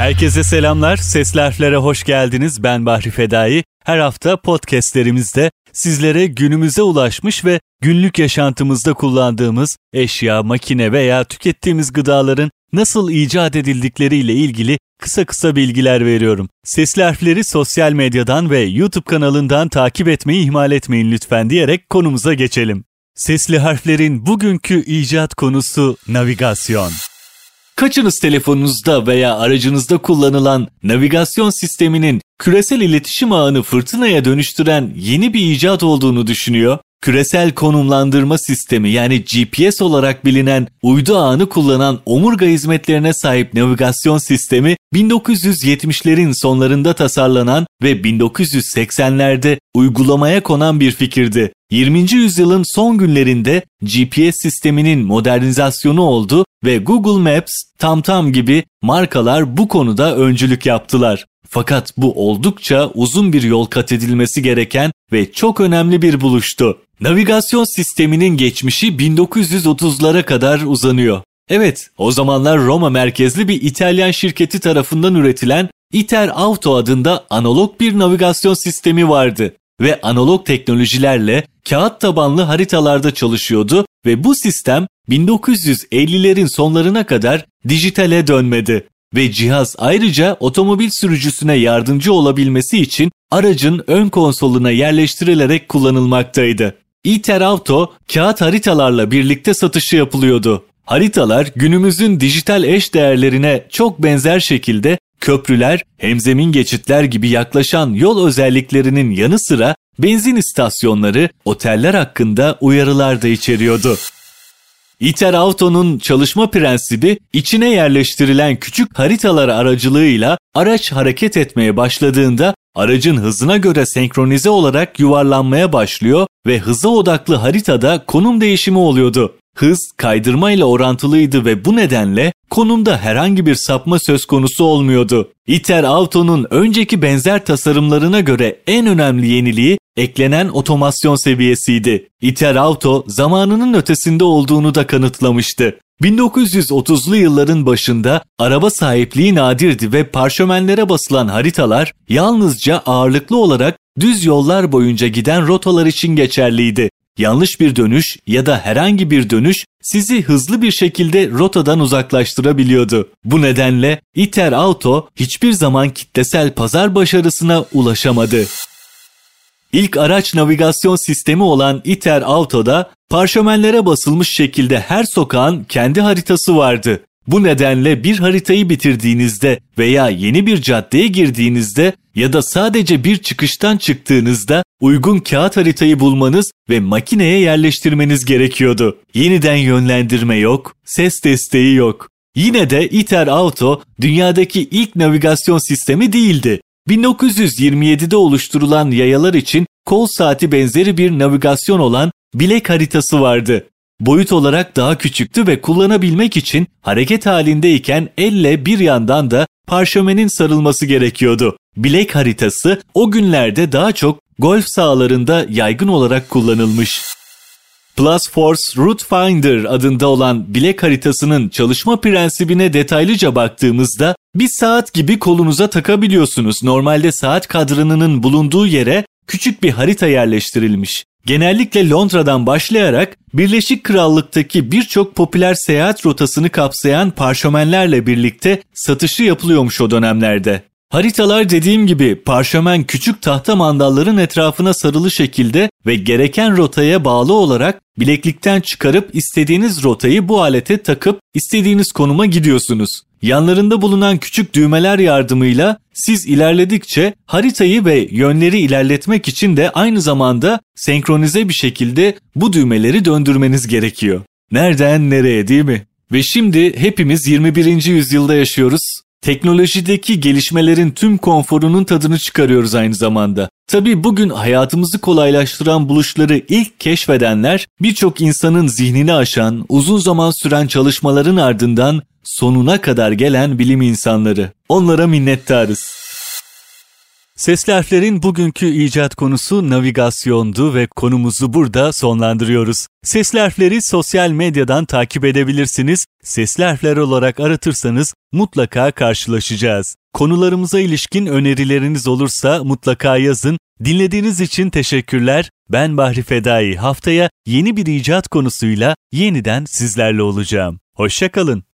Herkese selamlar. Sesli hoş geldiniz. Ben Bahri Fedai. Her hafta podcastlerimizde sizlere günümüze ulaşmış ve günlük yaşantımızda kullandığımız eşya, makine veya tükettiğimiz gıdaların nasıl icat edildikleriyle ilgili kısa kısa bilgiler veriyorum. Sesli harfleri sosyal medyadan ve YouTube kanalından takip etmeyi ihmal etmeyin lütfen diyerek konumuza geçelim. Sesli harflerin bugünkü icat konusu navigasyon. Kaçınız telefonunuzda veya aracınızda kullanılan navigasyon sisteminin küresel iletişim ağını fırtınaya dönüştüren yeni bir icat olduğunu düşünüyor? Küresel konumlandırma sistemi yani GPS olarak bilinen uydu ağını kullanan omurga hizmetlerine sahip navigasyon sistemi 1970'lerin sonlarında tasarlanan ve 1980'lerde uygulamaya konan bir fikirdi. 20. yüzyılın son günlerinde GPS sisteminin modernizasyonu oldu ve Google Maps, TamTam gibi markalar bu konuda öncülük yaptılar. Fakat bu oldukça uzun bir yol kat edilmesi gereken ve çok önemli bir buluştu. Navigasyon sisteminin geçmişi 1930'lara kadar uzanıyor. Evet, o zamanlar Roma merkezli bir İtalyan şirketi tarafından üretilen Iter Auto adında analog bir navigasyon sistemi vardı ve analog teknolojilerle kağıt tabanlı haritalarda çalışıyordu ve bu sistem 1950'lerin sonlarına kadar dijitale dönmedi ve cihaz ayrıca otomobil sürücüsüne yardımcı olabilmesi için aracın ön konsoluna yerleştirilerek kullanılmaktaydı. ITER Auto kağıt haritalarla birlikte satışı yapılıyordu. Haritalar günümüzün dijital eş değerlerine çok benzer şekilde köprüler, hemzemin geçitler gibi yaklaşan yol özelliklerinin yanı sıra benzin istasyonları, oteller hakkında uyarılar da içeriyordu. ITER Auto'nun çalışma prensibi içine yerleştirilen küçük haritalar aracılığıyla araç hareket etmeye başladığında aracın hızına göre senkronize olarak yuvarlanmaya başlıyor ve hıza odaklı haritada konum değişimi oluyordu. Hız kaydırma ile orantılıydı ve bu nedenle konumda herhangi bir sapma söz konusu olmuyordu. ITER Auto'nun önceki benzer tasarımlarına göre en önemli yeniliği eklenen otomasyon seviyesiydi. ITER Auto zamanının ötesinde olduğunu da kanıtlamıştı. 1930'lu yılların başında araba sahipliği nadirdi ve parşömenlere basılan haritalar yalnızca ağırlıklı olarak düz yollar boyunca giden rotalar için geçerliydi. Yanlış bir dönüş ya da herhangi bir dönüş sizi hızlı bir şekilde rotadan uzaklaştırabiliyordu. Bu nedenle ITER Auto hiçbir zaman kitlesel pazar başarısına ulaşamadı. İlk araç navigasyon sistemi olan ITER Auto'da parşömenlere basılmış şekilde her sokağın kendi haritası vardı. Bu nedenle bir haritayı bitirdiğinizde veya yeni bir caddeye girdiğinizde ya da sadece bir çıkıştan çıktığınızda uygun kağıt haritayı bulmanız ve makineye yerleştirmeniz gerekiyordu. Yeniden yönlendirme yok, ses desteği yok. Yine de ITER Auto dünyadaki ilk navigasyon sistemi değildi. 1927'de oluşturulan yayalar için kol saati benzeri bir navigasyon olan bilek haritası vardı. Boyut olarak daha küçüktü ve kullanabilmek için hareket halindeyken elle bir yandan da parşömenin sarılması gerekiyordu. Bilek haritası o günlerde daha çok golf sahalarında yaygın olarak kullanılmış. Plus Force Route Finder adında olan bilek haritasının çalışma prensibine detaylıca baktığımızda bir saat gibi kolunuza takabiliyorsunuz. Normalde saat kadranının bulunduğu yere küçük bir harita yerleştirilmiş. Genellikle Londra'dan başlayarak Birleşik Krallık'taki birçok popüler seyahat rotasını kapsayan parşömenlerle birlikte satışı yapılıyormuş o dönemlerde. Haritalar dediğim gibi parşömen küçük tahta mandalların etrafına sarılı şekilde ve gereken rotaya bağlı olarak bileklikten çıkarıp istediğiniz rotayı bu alete takıp istediğiniz konuma gidiyorsunuz. Yanlarında bulunan küçük düğmeler yardımıyla siz ilerledikçe haritayı ve yönleri ilerletmek için de aynı zamanda senkronize bir şekilde bu düğmeleri döndürmeniz gerekiyor. Nereden nereye değil mi? Ve şimdi hepimiz 21. yüzyılda yaşıyoruz. Teknolojideki gelişmelerin tüm konforunun tadını çıkarıyoruz aynı zamanda. Tabi bugün hayatımızı kolaylaştıran buluşları ilk keşfedenler birçok insanın zihnini aşan, uzun zaman süren çalışmaların ardından sonuna kadar gelen bilim insanları. Onlara minnettarız. Sesli harflerin bugünkü icat konusu navigasyondu ve konumuzu burada sonlandırıyoruz. Sesli harfleri sosyal medyadan takip edebilirsiniz. Sesli harfler olarak aratırsanız mutlaka karşılaşacağız. Konularımıza ilişkin önerileriniz olursa mutlaka yazın. Dinlediğiniz için teşekkürler. Ben Bahri Fedai. Haftaya yeni bir icat konusuyla yeniden sizlerle olacağım. Hoşçakalın.